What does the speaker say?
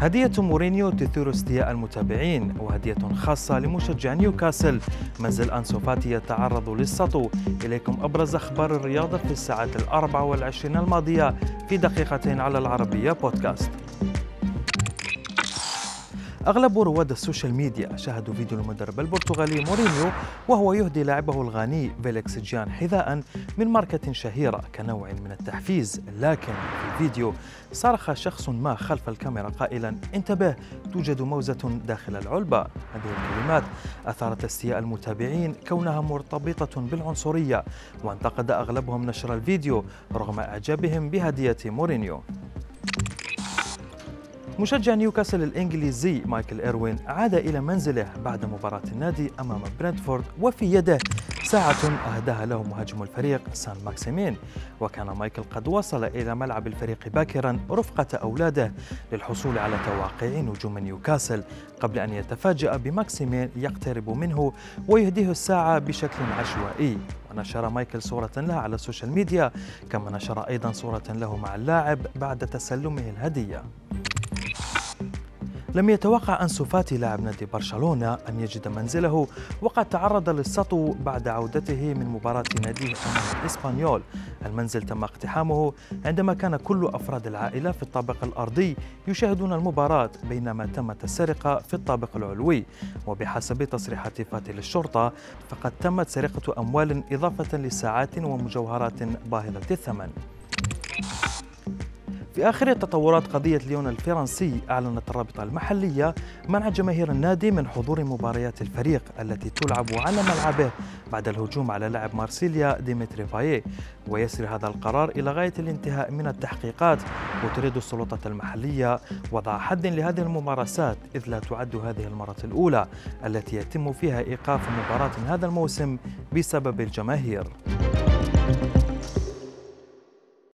هدية مورينيو تثير استياء المتابعين وهدية خاصة لمشجع نيوكاسل. منزل أنسو فاتي يتعرض للسطو. إليكم أبرز أخبار الرياضة في الساعات الأربع والعشرين الماضية في دقيقتين على العربية بودكاست. أغلب رواد السوشيال ميديا شاهدوا فيديو المدرب البرتغالي مورينيو وهو يهدي لاعبه الغاني فيليكس جيان حذاء من ماركة شهيرة كنوع من التحفيز. لكن في الفيديو صرخ شخص ما خلف الكاميرا قائلا انتبه توجد موزة داخل العلبة. هذه الكلمات أثارت استياء المتابعين كونها مرتبطة بالعنصرية وانتقد أغلبهم نشر الفيديو رغم إعجابهم بهدية مورينيو. مشجع نيوكاسل الإنجليزي مايكل إيروين عاد إلى منزله بعد مباراة النادي أمام برنتفورد وفي يده ساعة أهداها له مهاجم الفريق سان ماكسيمين. وكان مايكل قد وصل إلى ملعب الفريق باكرا رفقة أولاده للحصول على تواقيع نجوم نيوكاسل قبل أن يتفاجأ بماكسيمين يقترب منه ويهديه الساعة بشكل عشوائي. ونشر مايكل صورة له على السوشيال ميديا كما نشر أيضا صورة له مع اللاعب بعد تسلمه الهدية. لم يتوقع أنسو فاتي لاعب نادي برشلونة أن يجد منزله وقد تعرض للسطو بعد عودته من مباراة ناديه أمام الإسبانيول. المنزل تم اقتحامه عندما كان كل أفراد العائلة في الطابق الأرضي يشاهدون المباراة بينما تمت السرقة في الطابق العلوي. وبحسب تصريحات فاتي للشرطة فقد تمت سرقة أموال إضافة لساعات ومجوهرات باهظة الثمن. في آخر تطورات قضية ليون الفرنسي أعلنت الرابطة المحلية منع جماهير النادي من حضور مباريات الفريق التي تلعب على ملعبه بعد الهجوم على لاعب مارسيليا ديمتري بايي ويسري هذا القرار إلى غاية الانتهاء من التحقيقات وتريد السلطات المحلية وضع حد لهذه الممارسات إذ لا تعد هذه المرة الأولى التي يتم فيها إيقاف مباراة هذا الموسم بسبب الجماهير.